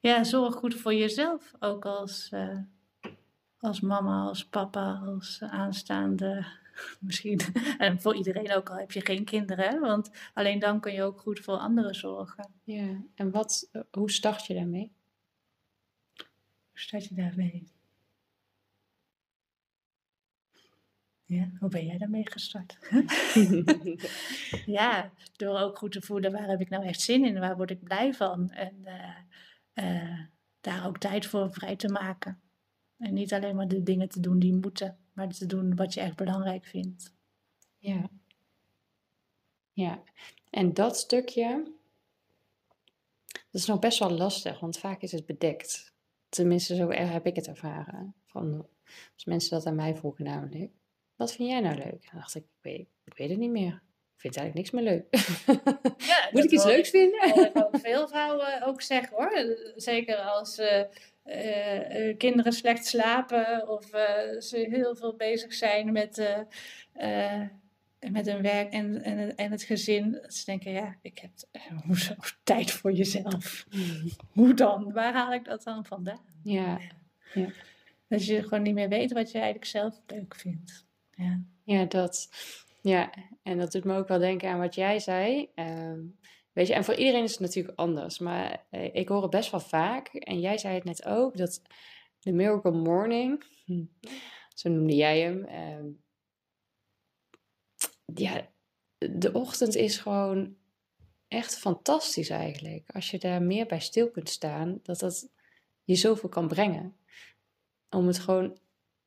Ja, zorg goed voor jezelf. Ook als, uh, als mama, als papa, als aanstaande. Misschien. En voor iedereen ook al heb je geen kinderen. Want alleen dan kun je ook goed voor anderen zorgen. Ja, en wat, eh, hoe start je daarmee? Hoe start je daarmee? Ja, hoe ben jij daarmee gestart? ja, door ook goed te voelen waar heb ik nou echt zin in, waar word ik blij van. En uh, uh, daar ook tijd voor vrij te maken. En niet alleen maar de dingen te doen die moeten, maar te doen wat je echt belangrijk vindt. Ja. Ja, en dat stukje, dat is nog best wel lastig, want vaak is het bedekt. Tenminste, zo heb ik het ervaren. Van, als mensen dat aan mij vroegen namelijk wat vind jij nou leuk? Dan dacht ik, ik weet, ik weet het niet meer. Ik vind eigenlijk niks meer leuk. Ja, Moet ik iets leuks vinden? Dat ik ook veel vrouwen ook zeggen hoor. Zeker als uh, uh, kinderen slecht slapen of ze heel veel bezig zijn met, met hun werk en, en, en het gezin. Dat ze denken, ja, ik heb hoezo tijd voor jezelf. Mm. Hoe dan? Waar haal ik dat dan vandaan? Ja. ja. Dat je gewoon niet meer weet wat je eigenlijk zelf leuk vindt. Ja. ja, dat. Ja, en dat doet me ook wel denken aan wat jij zei. Ehm, weet je, en voor iedereen is het natuurlijk anders. Maar eh, ik hoor het best wel vaak. En jij zei het net ook, dat de Miracle Morning, hm, zo noemde jij hem. Ehm, ja, de ochtend is gewoon echt fantastisch eigenlijk. Als je daar meer bij stil kunt staan, dat dat je zoveel kan brengen. Om het gewoon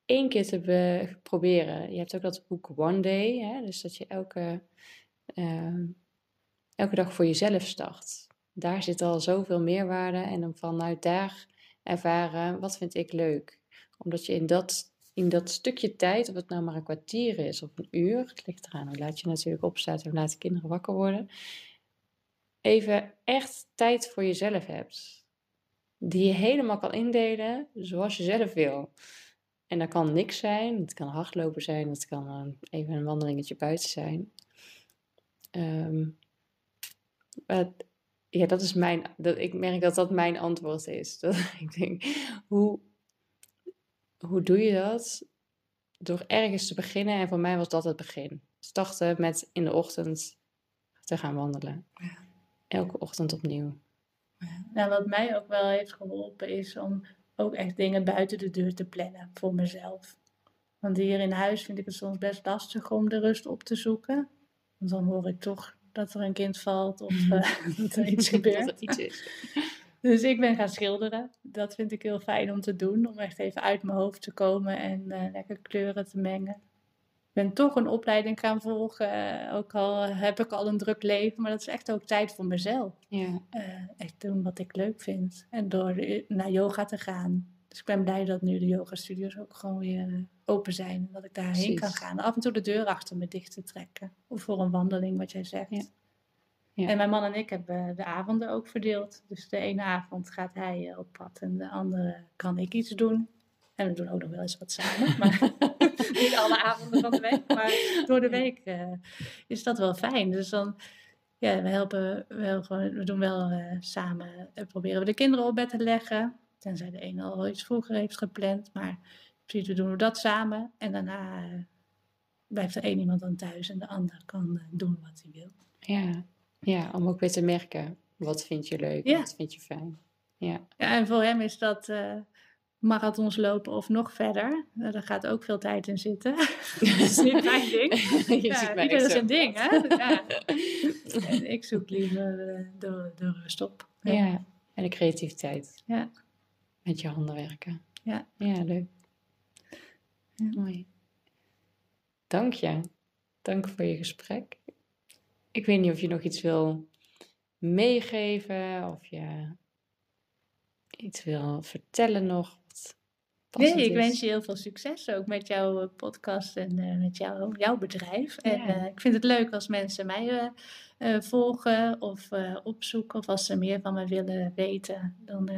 één keer te proberen. Je hebt ook dat boek One Day, hè? dus dat je elke, ehm, elke dag voor jezelf start. Daar zit al zoveel meerwaarde en dan vanuit daar ervaren wat vind ik leuk. Omdat je in dat, in dat stukje tijd, of het nou maar een kwartier is of een uur, het ligt eraan hoe laat je natuurlijk opstaat en laat de kinderen wakker worden, even echt tijd voor jezelf hebt. Die je helemaal kan indelen zoals je zelf wil. En dat kan niks zijn. Het kan hardlopen zijn. Het kan even een wandelingetje buiten zijn. Um, ja, dat is mijn. Dat, ik merk dat dat mijn antwoord is. Dat, ik denk, hoe, hoe doe je dat? Door ergens te beginnen. En voor mij was dat het begin. Starten met in de ochtend te gaan wandelen. Ja. Elke ochtend opnieuw. Ja. Nou, wat mij ook wel heeft geholpen is om ook echt dingen buiten de deur te plannen voor mezelf. Want hier in huis vind ik het soms best lastig om de rust op te zoeken. Want dan hoor ik toch dat er een kind valt of uh, dat er iets gebeurt. dat iets is. Dus ik ben gaan schilderen. Dat vind ik heel fijn om te doen. Om echt even uit mijn hoofd te komen en uh, lekker kleuren te mengen. Ben toch een opleiding gaan volgen. eh, ook al heb ik al een druk leven, maar dat is echt ook tijd voor mezelf. Ja. Eh, echt doen wat ik leuk vind. En door eh, naar yoga te gaan. Dus ik ben blij dat nu de yoga studios ook gewoon weer open zijn. Dat ik daarheen kan gaan. Af en toe de deur achter me dicht te trekken. Of voor een wandeling, wat jij zegt. Ja. Ja. En mijn man en ik hebben de avonden ook verdeeld. Dus de ene avond gaat hij op pad en de andere kan ik iets doen. En we doen ook nog wel eens wat samen. Maar niet alle avonden van de week. Maar door de week eh, is dat wel fijn. Dus dan, ja, we helpen wel gewoon, we doen wel eh, samen, eh, proberen we de kinderen op bed te leggen. Tenzij de ene al iets vroeger heeft gepland. Maar precies, we doen dat samen. En daarna blijft er één iemand dan thuis en de ander kan doen wat hij wil. Ja. ja, om ook weer te merken, wat vind je leuk, Ja. wat vind je fijn. Ja, Ja, en voor hem is dat marathons lopen of nog verder. Nou, daar gaat ook veel tijd in zitten. dat is niet mijn ding. je Ja, ziet mij ieder echt zo. zijn ding, hè? Ja. En ik zoek liever eh, de, de rust op. Ja, en de creativiteit. Ja. Met je handen werken. Ja. Ja, leuk. Ja. Mooi. Dank je. Dank voor je gesprek. Ik weet niet of je nog iets wil meegeven of je iets wil vertellen nog. Nee, ik is. wens je heel veel succes ook met jouw eh, podcast en eh, met jouw, jouw bedrijf. En eh, ik vind het leuk als mensen mij volgen of opzoeken of als ze meer van me willen weten. Dan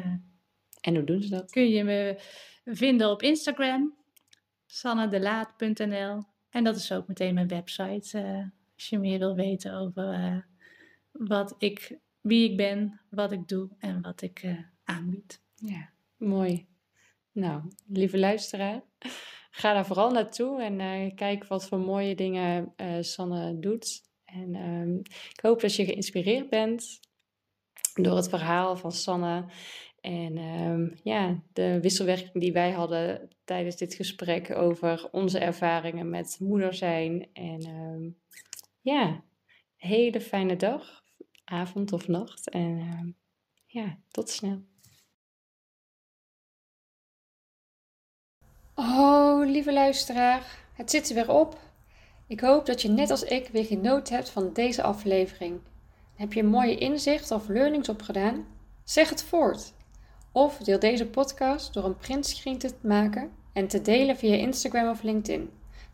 En hoe doen ze dat? kun je me vinden op Instagram, sannedelaat.nl. En dat is ook meteen mijn website, als je meer wil weten over wat ik, wie ik ben, wat ik doe en wat ik aanbied. Ja, mooi. Nou, lieve luisteraar, ga daar vooral naartoe en eh, kijk wat voor mooie dingen eh, Sanne doet. En ehm, ik hoop dat je geïnspireerd bent door het verhaal van Sanne. En ehm, ja, de wisselwerking die wij hadden tijdens dit gesprek over onze ervaringen met moeder zijn. En ehm, ja, hele fijne dag, avond of nacht. En ja, tot snel. Oh, lieve luisteraar, het zit er weer op. Ik hoop dat je net als ik weer genoten hebt van deze aflevering. Heb je een mooie inzicht of learnings opgedaan? Zeg het voort. Of deel deze podcast door een printscreen te maken en te delen via Instagram of LinkedIn.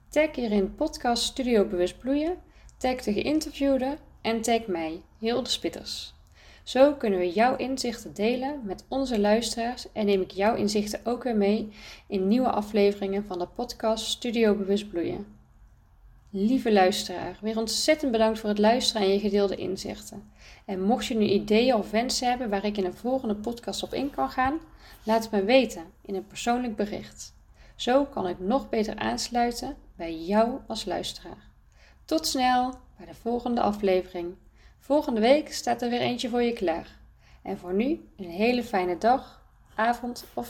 Tag hierin podcast Studio Bewust Bloeien, tag de geïnterviewde en tag mij, Hilde Spitters. Zo kunnen we jouw inzichten delen met onze luisteraars en neem ik jouw inzichten ook weer mee in nieuwe afleveringen van de podcast Studio Bewust Bloeien. Lieve luisteraar, weer ontzettend bedankt voor het luisteren en je gedeelde inzichten. En mocht je nu ideeën of wensen hebben waar ik in een volgende podcast op in kan gaan, laat het me weten in een persoonlijk bericht. Zo kan ik nog beter aansluiten bij jou als luisteraar. Tot snel bij de volgende aflevering. Volgende week staat er weer eentje voor je klaar. En voor nu een hele fijne dag, avond of nacht.